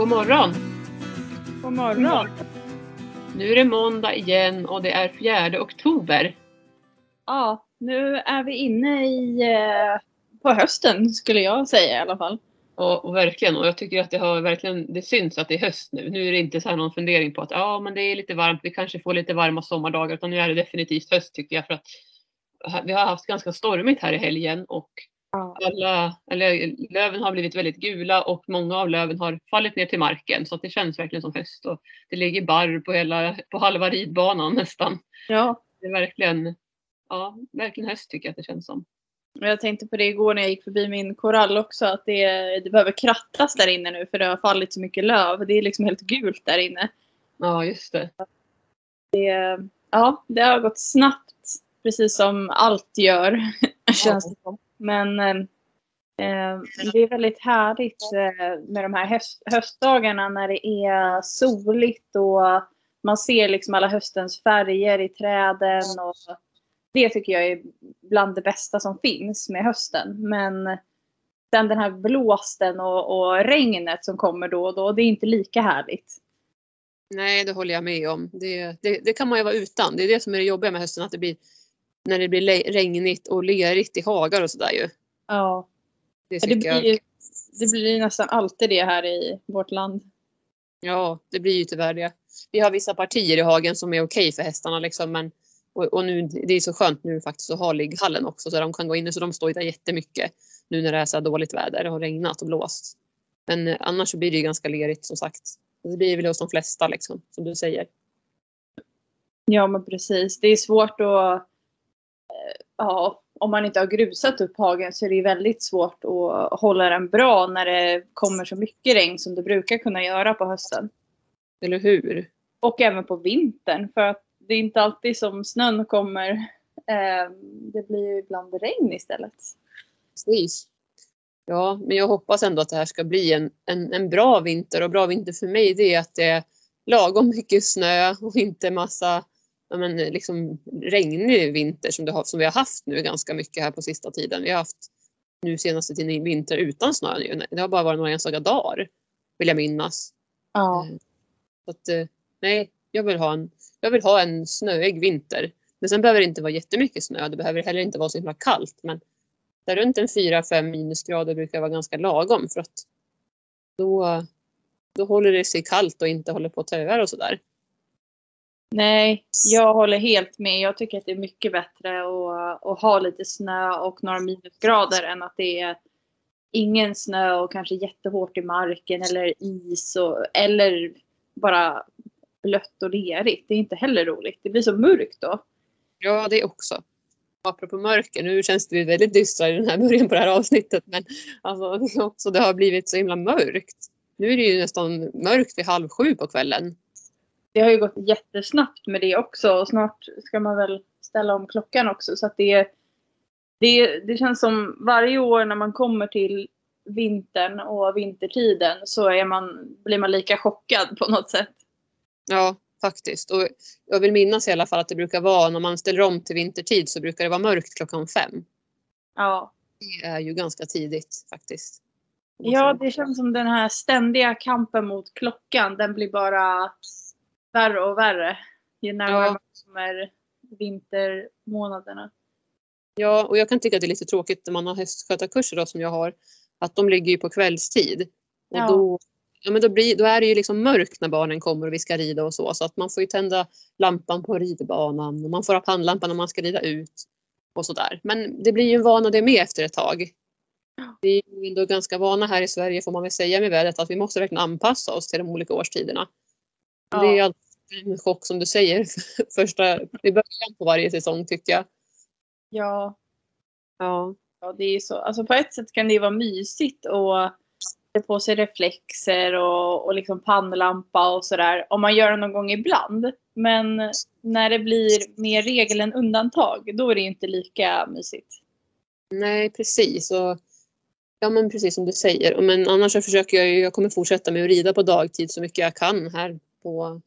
God morgon! God morgon! Nu är det måndag igen och det är 4 oktober. Ja, nu är vi inne i, eh, på hösten skulle jag säga i alla fall. Och, och verkligen, och jag tycker att det har verkligen, det syns att det är höst nu. Nu är det inte så här någon fundering på att ja, men det är lite varmt, vi kanske får lite varma sommardagar, utan nu är det definitivt höst tycker jag för att vi har haft ganska stormigt här i helgen och. Alla, eller löven har blivit väldigt gula och många av löven har fallit ner till marken så att det känns verkligen som höst och det ligger barr på hela, på halva ridbanan nästan. ja. Det är verkligen, ja, verkligen höst tycker jag att det känns som. Jag tänkte på det igår när jag gick förbi min korall också att det, det behöver krattas där inne nu för det har fallit så mycket löv. Det är liksom helt gult där inne. Ja, just det. Ja, det har gått snabbt precis som allt gör känns det som. Men eh, eh, det är väldigt härligt eh, med de här höst, höstdagarna när det är soligt och man ser liksom alla höstens färger i träden. Och det tycker jag är bland det bästa som finns med hösten. Men sen den här blåsten och, och regnet som kommer då och då, det är inte lika härligt. Nej, det håller jag med om. Det, det, det kan man ju vara utan. Det är det som är det jobbiga med hösten, att det blir när det blir regnigt och lerigt i hagar och sådär ju. Ja. Det Det blir, ju, det blir nästan alltid det här i vårt land. Ja, det blir ju tyvärr det. Vi har vissa partier i hagen som är okej för hästarna liksom, men och, och nu, det är så skönt nu faktiskt att ha ligghallen också så de kan gå in så de står där jättemycket nu när det är så dåligt väder och har regnat och blåst. Men eh, annars så blir det ju ganska lerigt som sagt. Det blir väl hos de flesta liksom, som du säger. Ja men precis. Det är svårt att... Ja, om man inte har grusat upp hagen så är det ju väldigt svårt att hålla den bra när det kommer så mycket regn som det brukar kunna göra på hösten. Eller hur? Och även på vintern för att det är inte alltid som snön kommer. Eh, Det blir ju ibland regn istället. Precis. Ja, men jag hoppas ändå att det här ska bli en, en, en bra vinter och bra vinter för mig det är att det är lagom mycket snö och inte massa men, liksom, regnig vinter som, har, som vi har haft nu ganska mycket här på sista tiden. Vi har haft nu senaste tiden i vinter utan snö. nu. Det har bara varit några enstaka dagar vill jag minnas. Ja. Så att, eh, nej, jag vill, ha en, jag vill ha en snöig vinter. Men sen behöver det inte vara jättemycket snö. Det behöver heller inte vara så himla kallt. Men där runt en 4-5 minusgrader brukar vara ganska lagom för att då, då håller det sig kallt och inte håller på att töar och sådär. Nej, jag håller helt med. Jag tycker att det är mycket bättre att, att ha lite snö och några minusgrader än att det är ingen snö och kanske jättehårt i marken eller is och, eller bara blött och lerigt. Det är inte heller roligt. Det blir så mörkt då. Ja, det också. Apropå mörker, nu känns det väldigt dystra i den här början på det här avsnittet men alltså, det, är också, det har blivit så himla mörkt. Nu är det ju nästan mörkt vid halv sju på kvällen. Det har ju gått jättesnabbt med det också och snart ska man väl ställa om klockan också så att det, det, det känns som varje år när man kommer till vintern och vintertiden så är man, blir man lika chockad på något sätt. Ja, faktiskt. Och jag vill minnas i alla fall att det brukar vara när man ställer om till vintertid så brukar det vara mörkt klockan fem. Ja. Det är ju ganska tidigt faktiskt. ja, det känns som den här ständiga kampen mot klockan den blir bara värre och värre ju närmare Ja. man kommer vintermånaderna. Ja, och jag kan tycka att det är lite tråkigt när man har hästskötarkurser då, som jag har. Att de ligger ju på kvällstid. Och Ja. då, ja, men då, blir, då är det ju liksom mörkt när barnen kommer och vi ska rida och så. Så att man får ju tända lampan på ridbanan och man får ha pannlampan när man ska rida ut. Och sådär. Men det blir ju en vana det med efter ett tag. Vi är ju ändå ganska vana här i Sverige får man väl säga med vädret att vi måste verkligen anpassa oss till de olika årstiderna. Ja. Det är alltid en chock som du säger första, i början på varje säsong tycker jag. Ja, Ja. Ja, det är så. Alltså på ett sätt kan det vara mysigt att ha på sig reflexer och, och liksom pannlampa och sådär. Om man gör det någon gång ibland. Men när det blir mer regel än undantag, då är det inte lika mysigt. Nej, precis. Och, ja, men precis som du säger. Men annars så försöker jag ju, jag kommer fortsätta med att rida på dagtid så mycket jag kan här på,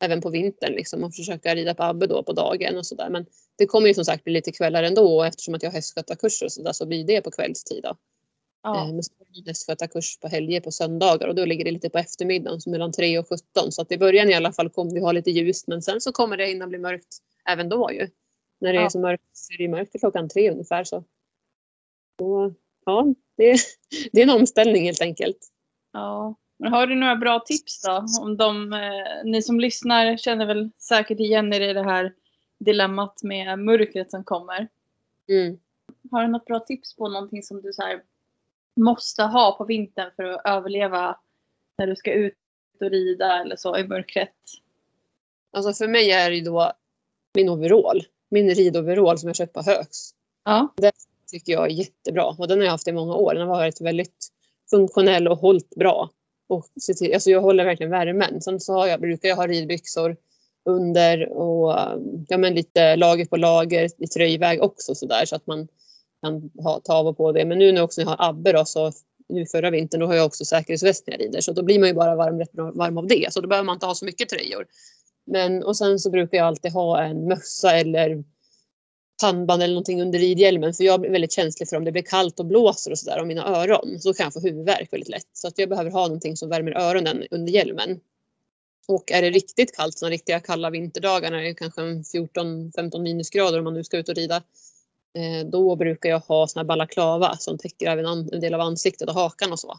även på vintern liksom och försöka rida på Abbe då på dagen och sådär. Men det kommer ju som sagt bli lite kvällar ändå och eftersom att jag har hästskötarkurser och sådär så blir det på kvällstid då. Ja. Men så är det västskötakurs på helger på söndagar och då ligger det lite på eftermiddagen, så mellan 3 och 17. Så att i början i alla fall kommer vi ha lite ljust men sen så kommer det hinna bli mörkt även då ju. När det ja. är så mörkt så är det mörkt till klockan tre ungefär. Så. Och, ja, det, det är en omställning helt enkelt. Ja. Men har du några bra tips då? Om de, eh, ni som lyssnar känner väl säkert igen er i det här dilemmat med mörkret som kommer. Mm. Har du något bra tips på någonting som du så här, måste ha på vintern för att överleva när du ska ut och rida eller så i mörkret? Alltså för mig är det då min overall. Min ridoverall som jag köpt på Högs. Ja. Den tycker jag är jättebra och den har jag haft i många år. Den har varit väldigt funktionell och hållit bra. Och, alltså jag håller verkligen värmen. Sen så har jag, brukar jag ha ridbyxor under och ja, men lite lager på lager i tröjväg också så där så att man kan ha, ta av och på det. Men nu när också jag har Abbe då, så nu förra vintern då har jag också säkerhetsväst när jag rider så då blir man ju bara varm, varm av det så då behöver man inte ha så mycket tröjor. Men och sen så brukar jag alltid ha en mössa eller pannband eller någonting under ridhjälmen för jag blir väldigt känslig för om det blir kallt och blåser och sådär om mina öron så kan jag få huvudvärk väldigt lätt. Så att jag behöver ha någonting som värmer öronen under hjälmen. Och är det riktigt kallt, sådana riktiga kalla vinterdagar när det är kanske 14-15 minusgrader om man nu ska ut och rida. Eh, då brukar jag ha såna här balaklava som täcker även en del av ansiktet och hakan och så.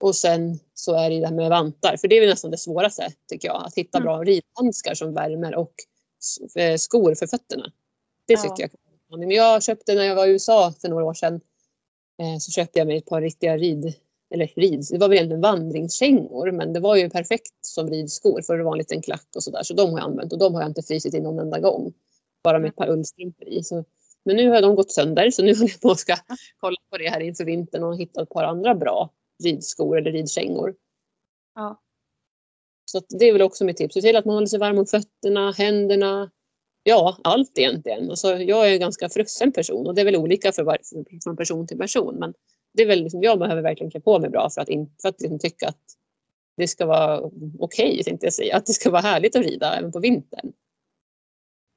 Och sen så är det det här med vantar, för det är väl nästan det svåraste tycker jag. Att hitta bra mm. ridhandskar som värmer och skor för fötterna. Det tycker ja. jag. Men jag köpte när jag var i USA för några år sedan eh, så köpte jag mig ett par riktiga rid, eller rid, det var väl egentligen vandringskängor men det var ju perfekt som ridskor för det var en liten klack och sådär så de har jag använt och de har jag inte frysit i någon enda gång. Bara med ett par ullstrumpor i. Så, men nu har de gått sönder så nu håller jag på att ska kolla på det här inför vintern och hitta ett par andra bra ridskor eller ridkängor. Ja. Så det är väl också mitt tips. Se till att man håller sig varm om fötterna, händerna. Ja, allt egentligen. Alltså, jag är en ganska frusen person och det är väl olika för var, från person till person. Men det är väl liksom, jag behöver verkligen klä på mig bra för att, in, för att liksom tycka att det ska vara okej, okay, tänkte jag säga. Att det ska vara härligt att rida även på vintern.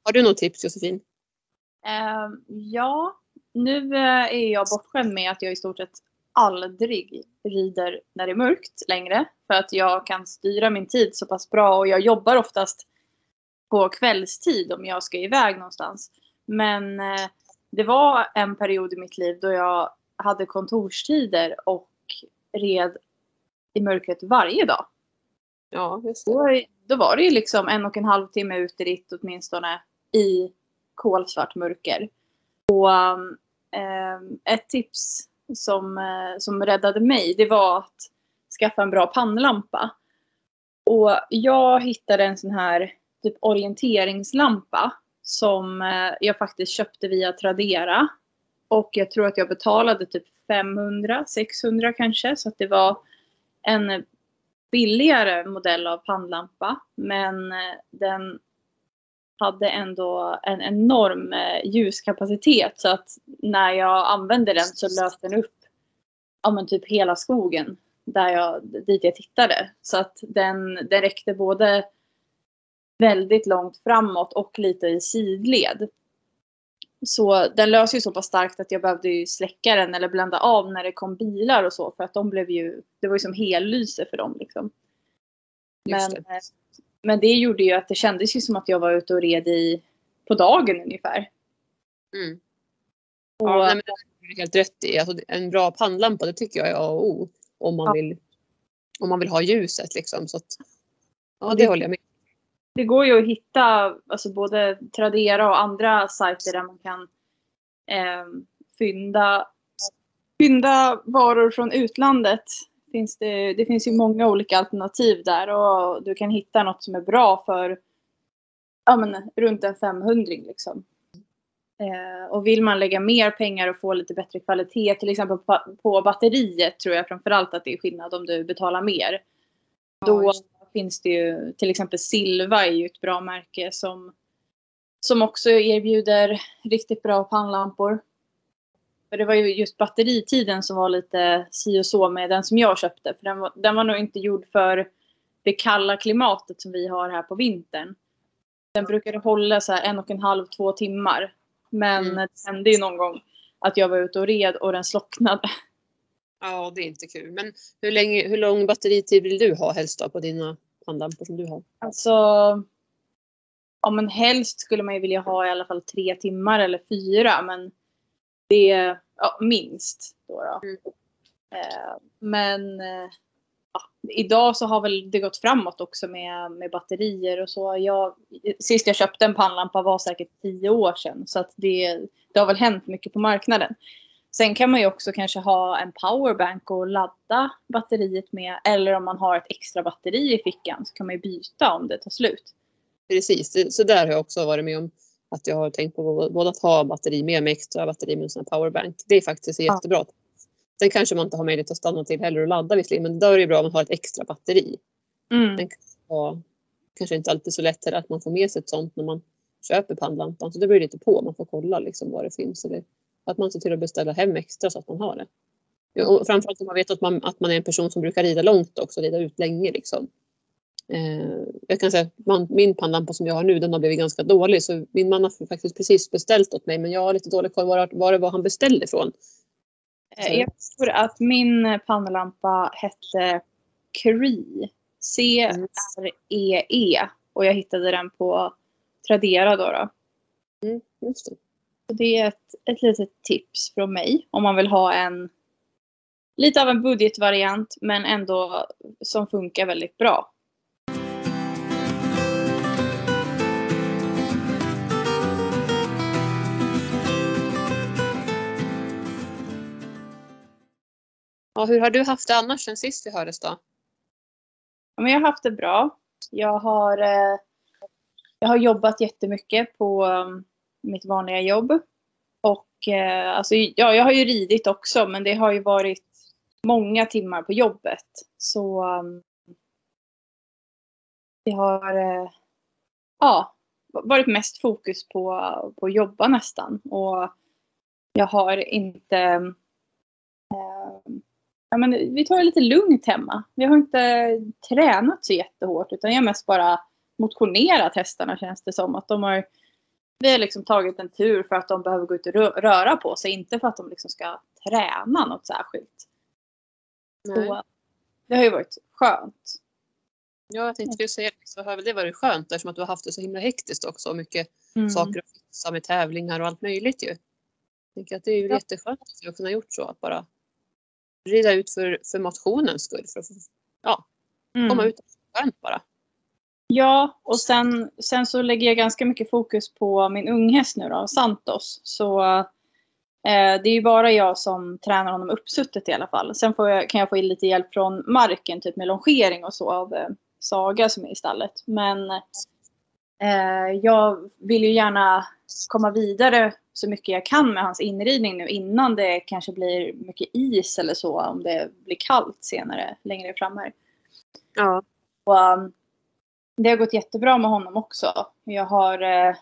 Har du något tips Josefin? Uh, ja, nu uh, är jag bortskämd med att jag i stort sett aldrig rider när det är mörkt längre. För att jag kan styra min tid så pass bra och jag jobbar oftast på kvällstid om jag ska iväg någonstans. Men eh, det var en period i mitt liv då jag hade kontorstider och red i mörkret varje dag. Ja, just det. Då, då var det ju liksom en och en halv timme ut i ritt åtminstone i kolsvart mörker. Och um, ett tips som, eh, som räddade mig, det var att skaffa en bra pannlampa. Och jag hittade en sån här typ orienteringslampa som eh, jag faktiskt köpte via Tradera. Och jag tror att jag betalade typ 500, 600 kanske. Så att det var en billigare modell av pannlampa. Men eh, den hade ändå en enorm eh, ljuskapacitet så att när jag använde den så löste den upp ja, men typ hela skogen där jag, dit jag tittade. Så att den, den räckte både väldigt långt framåt och lite i sidled. Så den löser ju så pass starkt att jag behövde ju släcka den eller blända av när det kom bilar och så för att de blev ju, det var ju som hellyse för dem liksom. Men, men det gjorde ju att det kändes ju som att jag var ute och red i, på dagen ungefär. Mm. Och, ja, nej, men det är helt rätt i. Alltså, en bra pannlampa det tycker jag är A och O. Om man, ja. vill, om man vill ha ljuset liksom. Så att, ja, det, det håller jag med Det går ju att hitta alltså, både Tradera och andra sajter där man kan eh, fynda, fynda varor från utlandet finns det, det finns ju många olika alternativ där och du kan hitta något som är bra för ja, men, runt en 500 liksom. Eh, och vill man lägga mer pengar och få lite bättre kvalitet, till exempel på, på batteriet tror jag framförallt att det är skillnad om du betalar mer. Då ja, finns det ju till exempel Silva är ju ett bra märke som, som också erbjuder riktigt bra pannlampor. För det var ju just batteritiden som var lite si och så med den som jag köpte. För den var, den var nog inte gjord för det kalla klimatet som vi har här på vintern. Den brukade hålla så en och en halv, två timmar. Men mm. det hände ju någon gång att jag var ute och red och den slocknade. Ja, det är inte kul. Men hur, länge, hur lång batteritid vill du ha helst då på dina pannlampor som du har? Alltså, ja men helst skulle man ju vilja ha i alla fall tre timmar eller fyra men det är ja, minst. Då, då. Mm. Eh, men eh, ja, idag så har väl det gått framåt också med, med batterier och så. Jag, sist jag köpte en pannlampa var säkert tio år sedan så att det, det har väl hänt mycket på marknaden. Sen kan man ju också kanske ha en powerbank och ladda batteriet med. Eller om man har ett extra batteri i fickan så kan man ju byta om det tar slut. Precis, så där har jag också varit med om att jag har tänkt på både att ha batteri med mig extra batteri med en sån här powerbank. Det är faktiskt Ja. jättebra. Sen kanske man inte har möjlighet att stanna till heller och ladda visserligen men då är det bra om man har ett extra batteri. Mm. Den kan vara, kanske inte alltid så lätt att man får med sig ett sånt när man köper pannlampan. Så det beror lite på. Man får kolla liksom vad det finns. Eller att man ser till att beställa hem extra så att man har det. Och framförallt om man vet att man, att man är en person som brukar rida långt också, rida ut länge. Liksom. Eh, jag kan säga att man, min pannlampa som jag har nu den har blivit ganska dålig så min man har faktiskt precis beställt åt mig men jag har lite dålig koll var, var det var han beställde ifrån. Eh, Jag tror att min pannlampa hette Cree. C-R-E-E. E Och jag hittade den på Tradera då. då. Mm, just det. Så det är ett, ett litet tips från mig om man vill ha en lite av en budgetvariant men ändå som funkar väldigt bra. Ja, hur har du haft det annars sen sist vi hördes då? Ja, men jag har haft det bra. Jag har, eh, jag har jobbat jättemycket på um, mitt vanliga jobb. Och eh, alltså, ja, jag har ju ridit också men det har ju varit många timmar på jobbet. Så um, det har eh, ja, varit mest fokus på, på att jobba nästan. Och jag har inte mm, eh, ja, men vi tar det lite lugnt hemma. Vi har inte tränat så jättehårt utan jag har mest bara motionerat hästarna känns det som. Att de har, vi har liksom tagit en tur för att de behöver gå ut och rö- röra på sig. Inte för att de liksom ska träna något särskilt. Nej. Så, det har ju varit skönt. Ja, jag tänkte just säga det. Så har väl det varit skönt eftersom att du har haft det så himla hektiskt också. Och mycket Mm. saker att fixa med tävlingar och allt möjligt ju. Jag tänker att det är ju Ja. jätteskönt att vi har kunnat gjort så. Att bara rida ut för, för motionens skull. För att få Mm. komma ut skönt bara. Ja, och sen, sen så lägger jag ganska mycket fokus på min unghäst nu då, Santos. Så eh, det är ju bara jag som tränar honom uppsuttet i alla fall. Sen jag, kan jag få in lite hjälp från marken, typ med longering och så av eh, Saga som är i stallet. Men eh, jag vill ju gärna komma vidare så mycket jag kan med hans inridning nu innan det kanske blir mycket is eller så om det blir kallt senare längre fram här. Ja. Och, um, det har gått jättebra med honom också. Jag har, eh,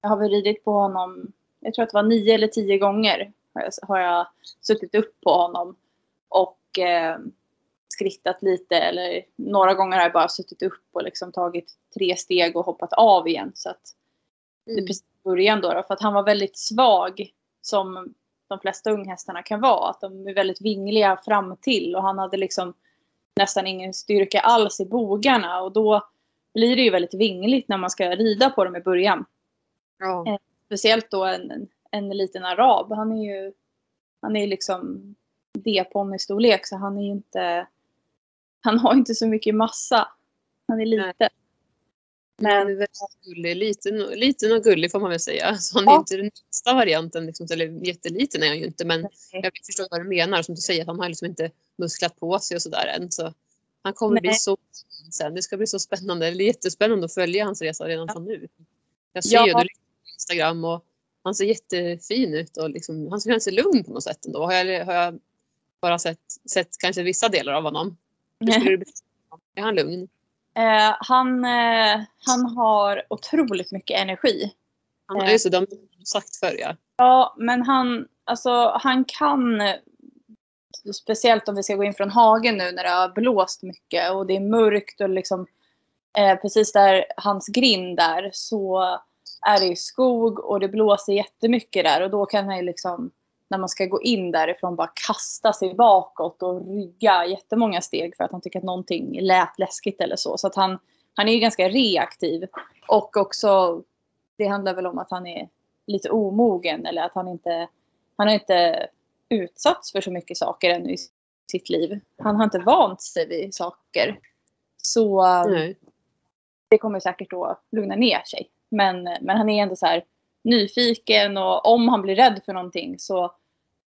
jag har väl ridit på honom, jag tror att det var nio eller tio gånger har jag, har jag suttit upp på honom och eh, skrittat lite eller några gånger har jag bara suttit upp och liksom tagit tre steg och hoppat av igen. Så att det är Mm. precis i början då, då för att han var väldigt svag som de flesta unghästarna kan vara. Att de är väldigt vingliga fram till och han hade liksom nästan ingen styrka alls i bogarna och då blir det ju väldigt vingligt när man ska rida på dem i början. Ja. Speciellt då en, en, en liten arab. Han är ju han är liksom D-ponnystorlek så han är inte han har inte så mycket massa. Han är liten. Men gullig. Liten, liten och gullig får man väl säga. Så han Ja. är inte den minsta varianten. Liksom, eller jätteliten är han ju inte. Men jag förstår vad du menar. Som du säger, att han har liksom inte musklat på sig och sådär än. Så han kommer bli Nej. så sen. Det ska bli så spännande. Eller jättespännande att följa hans resa redan från nu. Jag ser Ja. ju, du lägger på Instagram och han ser jättefin ut och liksom, han känns lugn på något sätt ändå. Har jag, har jag bara sett, sett kanske vissa delar av honom. Hur skulle du beskriva? Är han lugn? Eh, han, eh, han har otroligt mycket energi. Har Eh. ju så de har sagt förr ja. Ja, men han, alltså, han kan, speciellt om vi ska gå in från hagen nu när det har blåst mycket och det är mörkt och liksom eh, precis där hans grind där så är det ju skog och det blåser jättemycket där och då kan han ju liksom när man ska gå in därifrån bara kasta sig bakåt och rygga jättemånga steg för att han tycker att någonting lät läskigt eller så. Så att han, han är ju ganska reaktiv. Och också, det handlar väl om att han är lite omogen eller att han inte, han har inte utsatts för så mycket saker ännu i sitt liv. Han har inte vant sig vid saker. Så Nej. det kommer säkert då lugna ner sig. Men, men han är ändå så här nyfiken och om han blir rädd för någonting så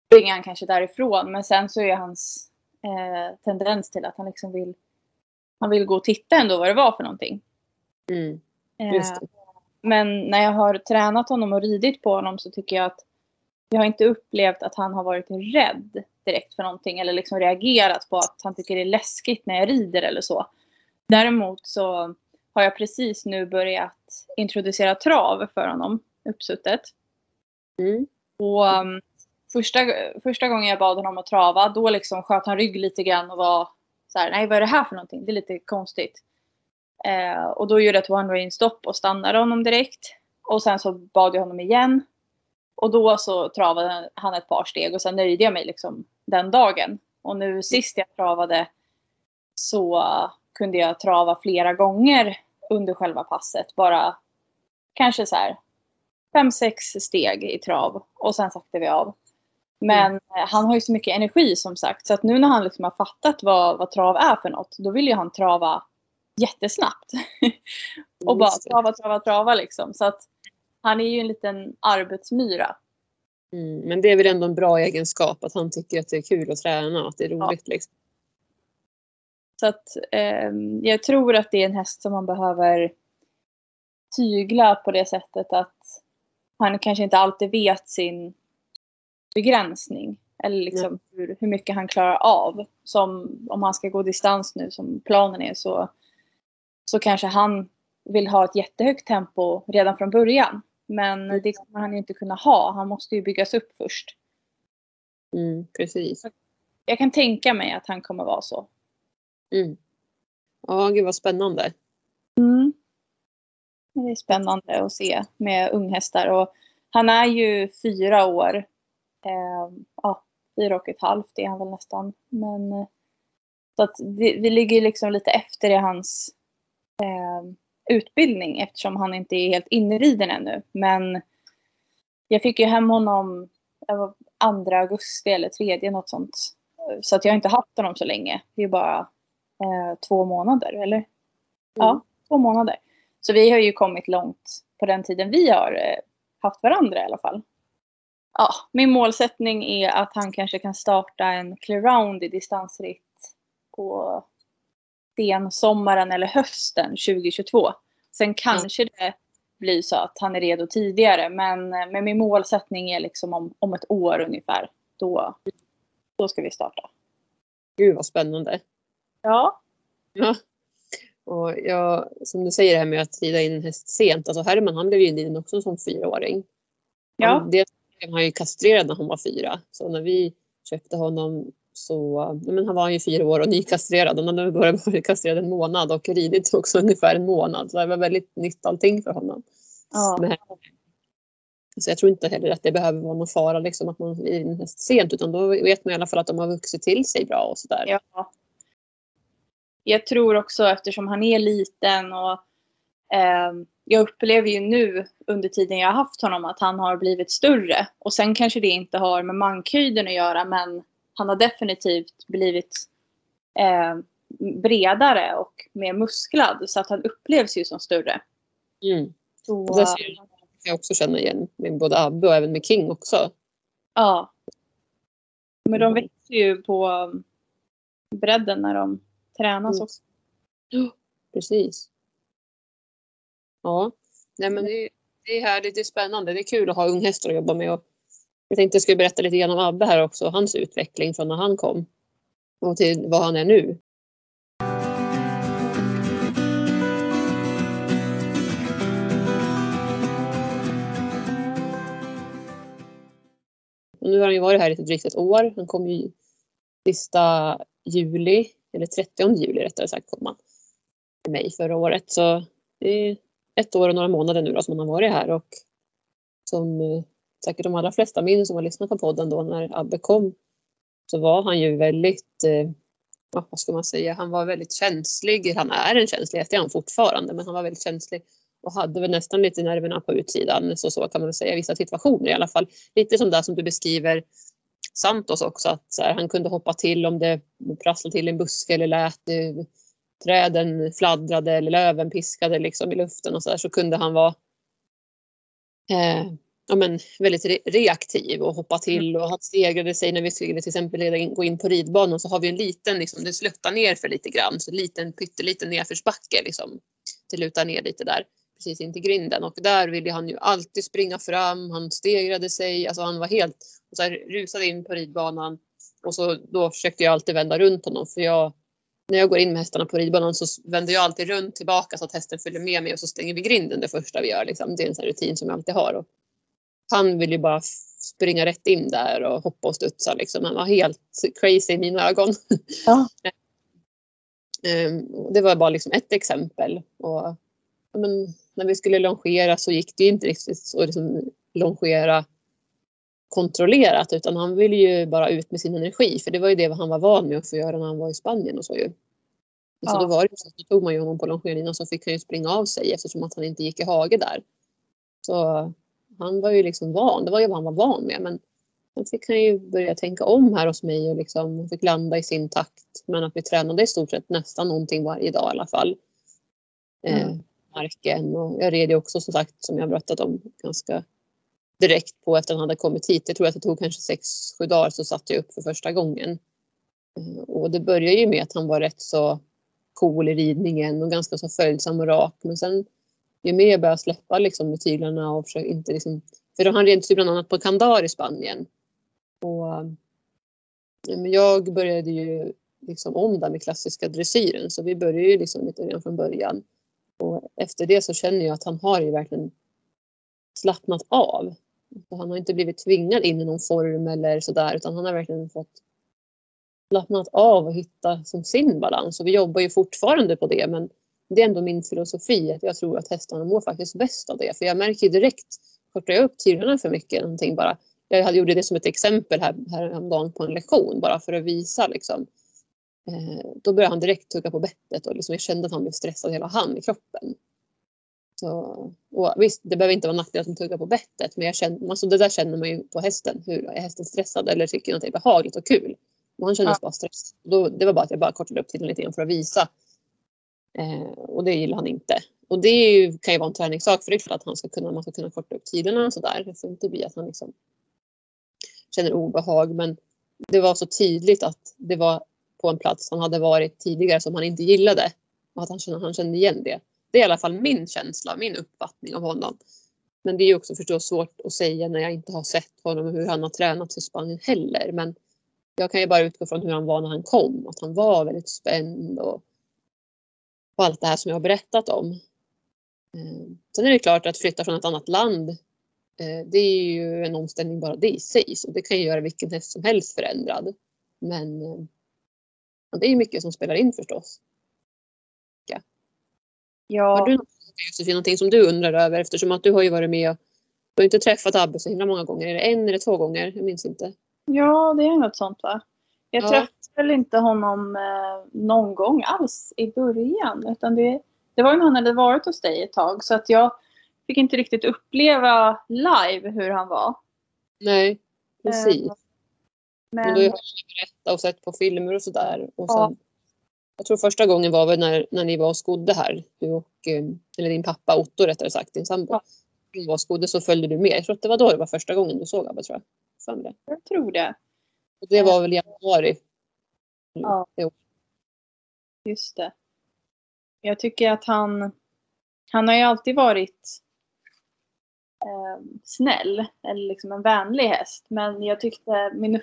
springer han kanske därifrån. Men sen så är hans eh, tendens till att han liksom vill, han vill gå och titta ändå vad det var för någonting. Mm. Eh, men när jag har tränat honom och ridit på honom så tycker jag att jag har inte upplevt att han har varit rädd direkt för någonting eller liksom reagerat på att han tycker det är läskigt när jag rider eller så. Däremot så har jag precis nu börjat introducera trav för honom, uppsuttet. Mm. Och um, första, första gången jag bad honom att trava, då liksom sköt han rygg lite grann och var så här, nej vad är det här för någonting? Det är lite konstigt. Eh, och då gjorde jag ett one-rain stopp och stannade honom direkt. Och sen så bad jag honom igen. Och då så travade han ett par steg och sen nöjde jag mig liksom den dagen. Och nu sist jag travade så kunde jag trava flera gånger under själva passet. Bara kanske så här fem, sex steg i trav och sen saktade vi av. Men mm. han har ju så mycket energi som sagt så att nu när han liksom har fattat vad, vad trav är för något då vill ju han trava jättesnabbt. och bara trava, trava, trava liksom. Så att han är ju en liten arbetsmyra. Mm, men det är väl ändå en bra egenskap att han tycker att det är kul att träna och att det är roligt. Ja. Liksom. Så att eh, jag tror att det är en häst som man behöver tygla på det sättet att han kanske inte alltid vet sin begränsning. Eller liksom hur, hur mycket han klarar av. Som om han ska gå distans nu som planen är så, så kanske han vill ha ett jättehögt tempo redan från början. Men mm. det kommer han inte kunna ha. Han måste ju byggas upp först. Mm, precis. Jag kan tänka mig att han kommer vara så. Mm. Ja, gud vad spännande. Mm. Det är spännande att se med unghästar. Och han är ju fyra år. Eh, ja, fyra och ett halvt är han väl nästan. Men, eh, så att vi, vi ligger liksom lite efter i hans eh, utbildning eftersom han inte är helt inriden ännu. Men jag fick ju hem honom andra augusti eller tredje något sånt. Så att jag har inte haft honom så länge. Det är bara eh, två månader eller? Mm. Ja, två månader. Så vi har ju kommit långt på den tiden vi har eh, haft varandra i alla fall. Ja, min målsättning är att han kanske kan starta en clear round i distansritt på sensommaren eller hösten 2022. Sen kanske mm. det blir så att han är redo tidigare men, men min målsättning är liksom om, om ett år ungefär. Då, då ska vi starta. Gud vad spännande. Ja. Ja. Och jag, som du säger det här med att rida in en häst sent. Alltså Herman han blev ju inriden också som fyraåring. Ja. Han, det blev han ju kastrerad när han var fyra. Så när vi köpte honom så men han var ju fyra år och nykastrerad. Han hade börjat vara kastrerad en månad och ridit också ungefär en månad. Så det var väldigt nytt allting för honom. Ja. Men, så jag tror inte heller att det behöver vara någon fara liksom, att man rider in häst sent utan då vet man i alla fall att de har vuxit till sig bra och sådär. Ja. Jag tror också eftersom han är liten och eh, jag upplever ju nu under tiden jag har haft honom att han har blivit större. Och sen kanske det inte har med mankhöjden att göra men han har definitivt blivit eh, bredare och mer musklad så att han upplevs ju som större. Mm. Så, det kan jag också känna igen med både Abbe och även med King också. Ja. Men de växer ju på bredden när de tränas mm. också. Precis. Ja, Nej, men det, det är härligt, det är spännande, det är kul att ha unghästar att jobba med. Och jag tänkte jag skulle berätta lite grann om Abbe här också, hans utveckling från när han kom och till vad han är nu. Och nu har han ju varit här i drygt ett år. Han kom ju sista juli, eller 30 juli rättare sagt, kom han till mig förra året. Så det är ett år och några månader nu då som han har varit här och som eh, säkert de allra flesta minns som har lyssnat på podden då när Abbe kom så var han ju väldigt, eh, vad ska man säga, han var väldigt känslig. Han är en känslig det är han fortfarande, men han var väldigt känslig och hade väl nästan lite nerverna på utsidan. Så, så kan man väl säga i vissa situationer i alla fall. Lite som det som du beskriver Santos också, att här, han kunde hoppa till om det prasslade till en buske eller lät eh, träden fladdrade eller löven piskade liksom i luften och så där, så kunde han vara eh, ja, men, väldigt re reaktiv och hoppa till och han stegrade sig när vi skulle till exempel gå in på ridbanan så har vi en liten, liksom, det sluttar ner för lite grann, så en liten pytteliten nedförsbacke liksom. Det lutar ner lite där precis in till grinden och där ville han ju alltid springa fram. Han stegrade sig, alltså han var helt och så här, rusade in på ridbanan och så då försökte jag alltid vända runt honom för jag när jag går in med hästarna på ridbanan så vänder jag alltid runt tillbaka så att hästen följer med mig och så stänger vi grinden det första vi gör. Liksom. Det är en sån rutin som jag alltid har. Och han vill ju bara springa rätt in där och hoppa och studsa. Liksom. Han var helt crazy i mina ögon. Ja. Ehm, det var bara liksom ett exempel. Och, men, när vi skulle longera så gick det inte riktigt så liksom, longera kontrollerat utan han ville ju bara ut med sin energi för det var ju det han var van med att få göra när han var i Spanien och så ju. Ja. Så då var det så att tog man ju honom på longeringen så fick han ju springa av sig eftersom att han inte gick i hage där. Så han var ju liksom van, det var ju vad han var van med men sen fick han ju börja tänka om här hos mig och liksom fick landa i sin takt. Men att vi tränade i stort sett nästan någonting varje dag i alla fall. Eh, mm. Marken och jag red ju också som sagt som jag berättat om ganska direkt på efter han hade kommit hit. Jag tror att det tog kanske sex, sju dagar så satte jag upp för första gången. Eh, och det började ju med att han var rätt så cool i ridningen och ganska så följsam och rak. Men sen ju mer jag började släppa liksom med tyglarna och försöka inte liksom, för han red ju bland annat på Kandar i Spanien. Och eh, men jag började ju liksom om där med klassiska dressyren så vi började ju liksom lite redan från början. Och efter det så känner jag att han har ju verkligen slappnat av. Han har inte blivit tvingad in i någon form eller sådär utan han har verkligen fått slappnat av och hitta som sin balans. Och vi jobbar ju fortfarande på det men det är ändå min filosofi att jag tror att hästarna mår faktiskt bäst av det. För jag märker ju direkt, kortar jag upp tiderna för mycket någonting bara. Jag gjorde det som ett exempel här, häromdagen på en lektion bara för att visa liksom. Eh, då började han direkt tugga på bettet och liksom jag kände att han blev stressad hela han i kroppen. Så, och visst, det behöver inte vara nackdel att de tuggar på bettet men jag känner, alltså det där känner man ju på hästen. Hur, är hästen stressad eller tycker något är behagligt och kul? Och han kändes ja. bara stressad. Då, det var bara att jag bara kortade upp tiden lite grann för att visa. Eh, och det gillar han inte. Och det ju, kan ju vara en träningssak för det är klart att han ska kunna, man ska kunna korta upp tiderna och sådär. Det får inte bli att han liksom känner obehag. Men det var så tydligt att det var på en plats han hade varit tidigare som han inte gillade. Och att han kände, han kände igen det. Det är i alla fall min känsla, min uppfattning av honom. Men det är också förstås svårt att säga när jag inte har sett honom och hur han har tränat i Spanien heller. Men jag kan ju bara utgå från hur han var när han kom. Att han var väldigt spänd och, och allt det här som jag har berättat om. Eh, sen är det klart att flytta från ett annat land. Eh, det är ju en omställning bara det i sig. Så det kan ju göra vilken häst som helst förändrad. Men eh, eh, det är mycket som spelar in förstås. Ja. Har du Josefin, någonting som du undrar över eftersom att du har ju varit med och du har inte träffat Abbe så himla många gånger. Är det en eller två gånger? Jag minns inte. Ja, det är något sånt va? Jag ja. träffade väl inte honom eh, någon gång alls i början. Utan det, det var ju när han hade varit hos dig ett tag. Så att jag fick inte riktigt uppleva live hur han var. Nej, precis. Eh, men... Men du har berättat och sett på filmer och sådär. Och sen... ja. Jag tror första gången var väl när, när ni var och skodde här. Du och, eh, eller din pappa Otto rättare sagt, din sambo. Ja. Ni var och skodde så följde du med. Jag tror att det var då det var första gången du såg Abbe tror jag. det. Jag tror det. Och det var väl i januari. Ja. Just det. Jag tycker att han, han har ju alltid varit eh, snäll, eller liksom en vänlig häst. Men jag tyckte min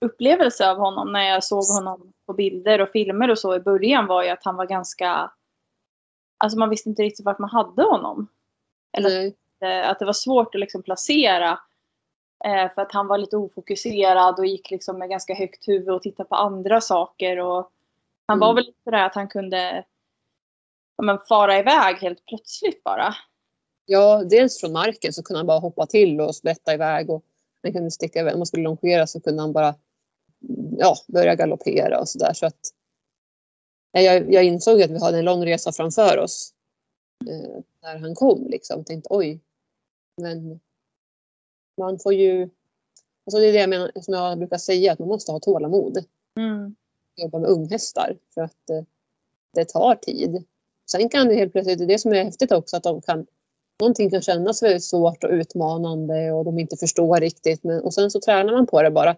upplevelse av honom när jag såg honom på bilder och filmer och så i början var ju att han var ganska... Alltså man visste inte riktigt vart man hade honom. Eller att, eh, att det var svårt att liksom placera. Eh, för att han var lite ofokuserad och gick liksom med ganska högt huvud och tittade på andra saker. Och han mm. var väl lite sådär att han kunde ja, men, fara iväg helt plötsligt bara. Ja, dels från marken så kunde han bara hoppa till och sprätta iväg och han kunde sticka iväg. Om man skulle longera så kunde han bara ja, börja galoppera och sådär. Så att jag, jag insåg att vi hade en lång resa framför oss eh, när han kom liksom. Tänkte oj, men man får ju Alltså det är det jag menar, som jag brukar säga, att man måste ha tålamod. Mm. Jobba med unghästar för att eh, det tar tid. Sen kan det helt plötsligt, det är det som är häftigt också, att de kan någonting kan kännas väldigt svårt och utmanande och de inte förstår riktigt. Men, och sen så tränar man på det bara.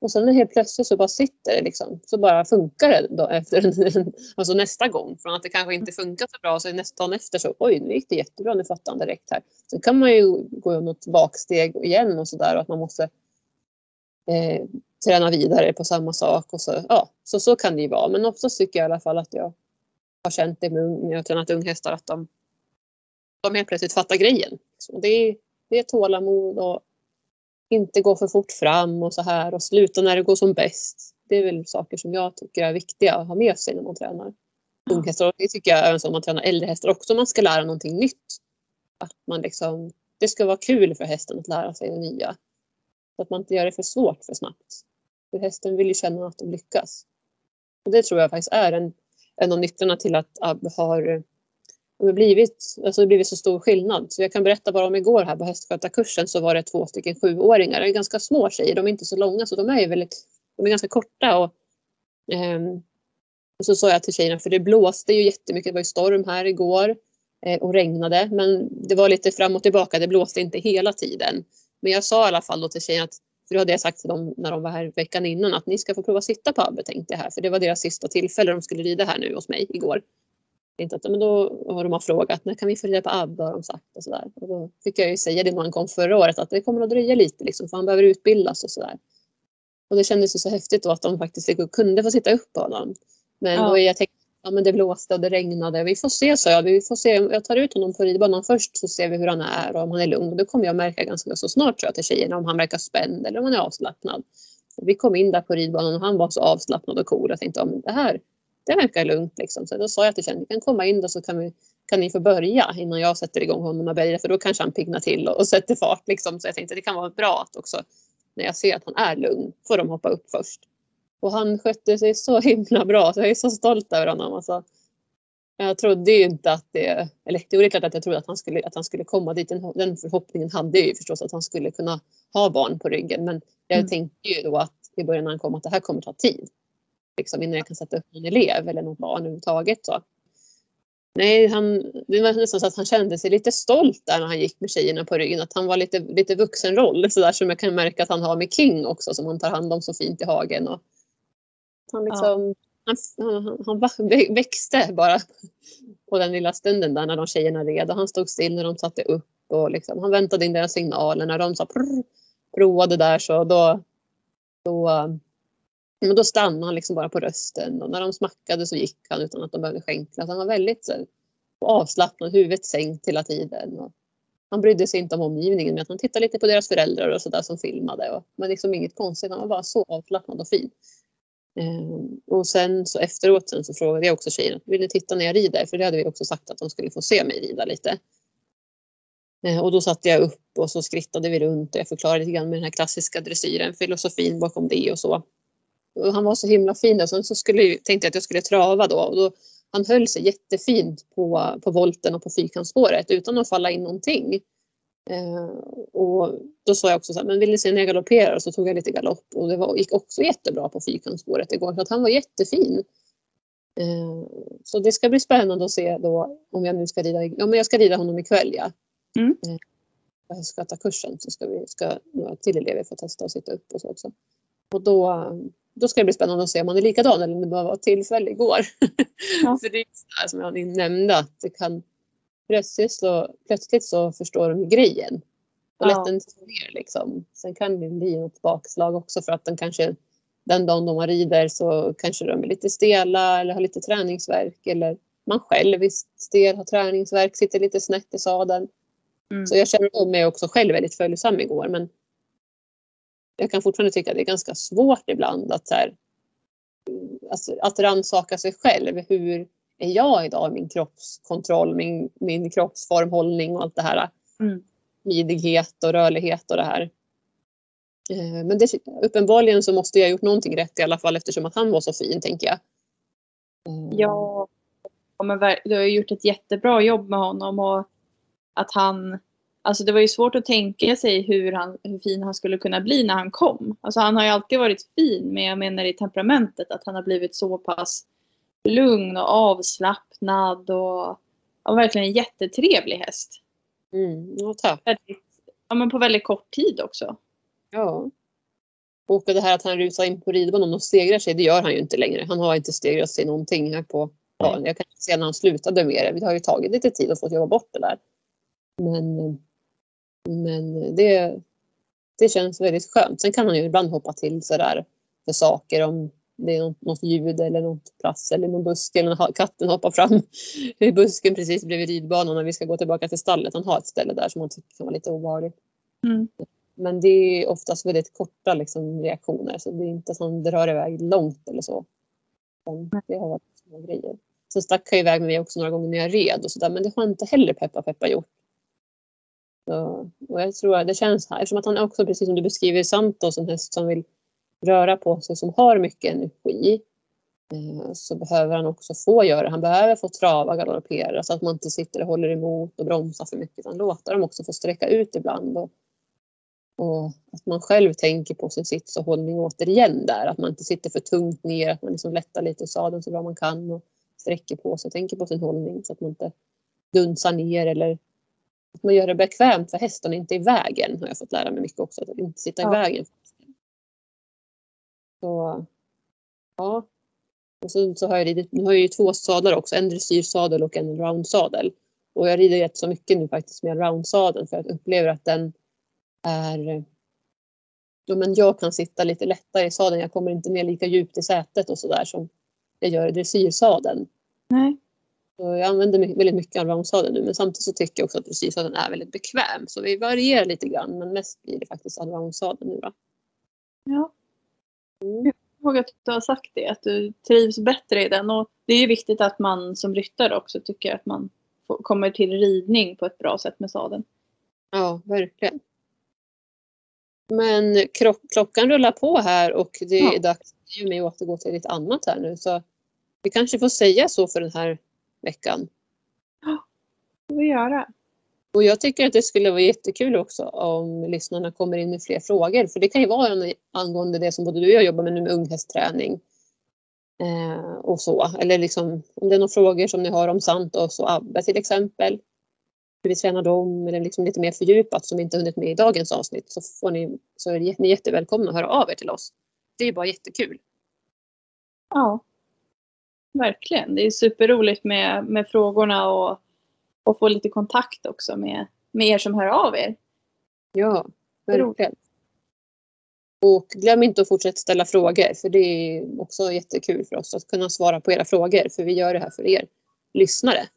Och sen helt plötsligt så bara sitter det liksom. Så bara funkar det då efter en, alltså nästa gång. Från att det kanske inte funkar så bra så nästa dag efter så oj nu gick det jättebra, nu fattar han direkt här. Sen kan man ju gå något baksteg igen och sådär och att man måste eh, träna vidare på samma sak. Och så, ja, så, så kan det ju vara. Men oftast tycker jag i alla fall att jag har känt det med, när jag har tränat unghästar att de, de helt plötsligt fattar grejen. Så det, det är tålamod och inte gå för fort fram och så här och sluta när det går som bäst. Det är väl saker som jag tycker är viktiga att ha med sig när man tränar unghästar. Och det tycker jag även om man tränar äldre hästar också. Man ska lära någonting nytt. Att man liksom, det ska vara kul för hästen att lära sig det nya. Så att man inte gör det för svårt för snabbt. För hästen vill ju känna att de lyckas. Och det tror jag faktiskt är en, en av nycklarna till att Ab har det blivit, alltså det blivit så stor skillnad. Så jag kan berätta bara om igår här på hästskötarkursen så var det två stycken sjuåringar. Det är ganska små tjejer, de är inte så långa så de är väldigt, de är ganska korta. Och, eh, och så sa jag till tjejerna, för det blåste ju jättemycket, det var ju storm här igår eh, och regnade. Men det var lite fram och tillbaka, det blåste inte hela tiden. Men jag sa i alla fall då till tjejerna att för det hade jag sagt till dem när de var här veckan innan att ni ska få prova att sitta på Abbe tänkte jag här. För det var deras sista tillfälle de skulle rida här nu hos mig igår. Inte att, men då har de frågat när kan vi få rida på Abbe har de sagt och sådär. Och då fick jag ju säga det när han kom förra året att det kommer att dröja lite liksom för han behöver utbildas och sådär. Och det kändes ju så häftigt då att de faktiskt fick, kunde få sitta upp på honom. Men ja. då jag tänkte ja men det blåste och det regnade. Vi får se sa jag. Vi får se. Jag tar ut honom på ridbanan först så ser vi hur han är och om han är lugn. Då kommer jag märka ganska så snart tror jag till tjejerna om han verkar spänd eller om han är avslappnad. Och vi kom in där på ridbanan och han var så avslappnad och cool. Jag tänkte om det här det verkar lugnt liksom. Så då sa jag till tjejerna, ni kan komma in då så kan, vi, kan ni få börja innan jag sätter igång honom och börjar för då kanske han piggnar till och, och sätter fart liksom. Så jag tänkte det kan vara bra att också när jag ser att han är lugn får de hoppa upp först. Och han skötte sig så himla bra så jag är så stolt över honom. Alltså, jag trodde ju inte att det, eller det är klart att jag trodde att han skulle, att han skulle komma dit. Den, den förhoppningen hade jag ju förstås att han skulle kunna ha barn på ryggen. Men jag mm. tänkte ju då att i början när han kom att det här kommer ta tid. Liksom innan jag kan sätta upp en elev eller något barn överhuvudtaget. Så. Nej, han, det var nästan så att han kände sig lite stolt där när han gick med tjejerna på ryggen. Att han var lite, lite vuxenroll så där som jag kan märka att han har med King också som han tar hand om så fint i hagen. Och han, liksom, ja. han, han, han, växte bara på den lilla stunden där när de tjejerna red. Och han stod still när de satte upp och liksom, han väntade in deras signaler. När de sa prr, provade där så då, då, men då stannade han liksom bara på rösten och när de smackade så gick han utan att de behövde skänkla. Han var väldigt så, avslappnad, huvudet sänkt hela tiden. Och han brydde sig inte om omgivningen men han tittade lite på deras föräldrar och sådär som filmade. Och, men liksom inget konstigt, han var bara så avslappnad och fin. Ehm, och sen så efteråt sen så frågade jag också tjejerna, vill ni titta när jag rider? För det hade vi också sagt att de skulle få se mig rida lite. Ehm, och då satte jag upp och så skrittade vi runt och jag förklarade lite grann med den här klassiska dressyren, filosofin bakom det och så. Han var så himla fin och sen så skulle, tänkte jag att jag skulle trava då. Och då han höll sig jättefint på, på volten och på fyrkantsspåret utan att falla in någonting. Eh, och då sa jag också så här, men vill ni se när jag galopperar? Så tog jag lite galopp och det var, gick också jättebra på fyrkantsspåret igår. Så att han var jättefin. Eh, så det ska bli spännande att se då om jag nu ska rida. Ja, men jag ska rida honom ikväll ja. Mm. Eh, jag ska ta kursen så ska vi ska några till elever få testa att sitta upp och så också. Och då, då ska det bli spännande att se om han är likadan eller om det bara var tillfälle igår. Ja. För det är så här som jag nämnde att det kan plötsligt så, plötsligt så förstår de grejen. Och ja. lätt ner liksom. Sen kan det bli något bakslag också för att den kanske den dagen de rider så kanske de är lite stela eller har lite träningsverk eller man själv är stel, har träningsverk, sitter lite snett i sadeln. Mm. Så jag känner mig också själv väldigt följsam igår men jag kan fortfarande tycka att det är ganska svårt ibland att, så här, alltså, att rannsaka sig själv. Hur är jag idag? Min kroppskontroll, min, min kroppsformhållning och allt det här. Mm. Och rörlighet och det här. Eh, Men det, uppenbarligen så måste jag ha gjort någonting rätt i alla fall eftersom att han var så fin tänker jag. Eh, Ja, men du har gjort ett jättebra jobb med honom och att han, alltså det var ju svårt att tänka sig hur, han, hur fin han skulle kunna bli när han kom. Alltså han har ju alltid varit fin men jag menar i temperamentet att han har blivit så pass lugn och avslappnad och ja, verkligen en jättetrevlig häst. Mm, ja, tack. Ja men på väldigt kort tid också. Ja. Och det här att han rusar in på ridbanan och stegrar sig, det gör han ju inte längre. Han har inte stegrat sig någonting här på dagen. Jag kan se när han slutade med det. Det har ju tagit lite tid att få jobba bort det där. Men, men det, det känns väldigt skönt. Sen kan han ju ibland hoppa till sådär för saker om det är något, något ljud eller något plats eller någon buske eller katten hoppar fram i busken precis bredvid ridbanan när vi ska gå tillbaka till stallet. Han har ett ställe där som han tycker kan vara lite obehagligt. Mm. Men det är oftast väldigt korta liksom, reaktioner så det är inte att han drar iväg långt eller så. Det har varit små grejer. Sen stack han iväg med mig också några gånger när jag red och sådär men det har inte heller Peppa Peppa gjort. Så, och jag tror att det känns här, eftersom att han också precis som du beskriver Santos en häst som vill röra på sig som har mycket energi. Eh, så behöver han också få göra det. Han behöver få trava, galoppera så att man inte sitter och håller emot och bromsar för mycket. Utan låta dem också få sträcka ut ibland. Och, och att man själv tänker på sin sits och hållning återigen där. Att man inte sitter för tungt ner. Att man liksom lättar lite i sadeln så bra man kan. Och sträcker på sig och tänker på sin hållning. Så att man inte dunsar ner eller att man gör det bekvämt för hästen, inte i vägen. Har jag fått lära mig mycket också. Att inte sitta i Ja. vägen. Så ja. Och så, så har jag ridit, nu har jag ju två sadlar också. En dressyrsadel och en roundsadel. Och jag rider rätt så mycket nu faktiskt med roundsadeln för att jag upplever att den är Ja, men jag kan sitta lite lättare i sadeln. Jag kommer inte ner lika djupt i sätet och sådär som jag gör i dressyrsadeln. Nej. Så jag använder väldigt mycket av nu men samtidigt så tycker jag också att dressyrsadeln är väldigt bekväm. Så vi varierar lite grann men mest blir det faktiskt allroundsadeln nu då. Ja. Mm. Jag ihåg att du har sagt det, att du trivs bättre i den. Och det är ju viktigt att man som ryttare också tycker att man får, kommer till ridning på ett bra sätt med sadeln. Ja, verkligen. Men krock, klockan rullar på här och det är Ja. dags för mig att återgå till lite annat här nu. Så vi kanske får säga så för den här veckan. Det får vi göra. Och jag tycker att det skulle vara jättekul också om lyssnarna kommer in med fler frågor. För det kan ju vara en- angående det som både du och jag jobbar med nu med unghästträning. Eh, och så. Eller liksom om det är några frågor som ni har om Santos och Abbe till exempel. Hur vi tränar dem eller liksom lite mer fördjupat som vi inte hunnit med i dagens avsnitt. Så, får ni, så är ni jättevälkomna att höra av er till oss. Det är bara jättekul. Ja. Verkligen. Det är superroligt med, med frågorna och, och få lite kontakt också med, med er som hör av er. Ja, verkligen. Och glöm inte att fortsätta ställa frågor för det är också jättekul för oss att kunna svara på era frågor för vi gör det här för er lyssnare.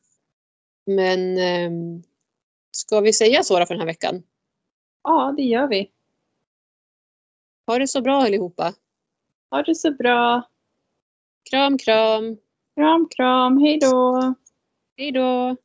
Men eh, ska vi säga så då för den här veckan? Ja, det gör vi. Ha det så bra allihopa. Ha det så bra. Kram kram. Kram, kram. Hej då. Hej då.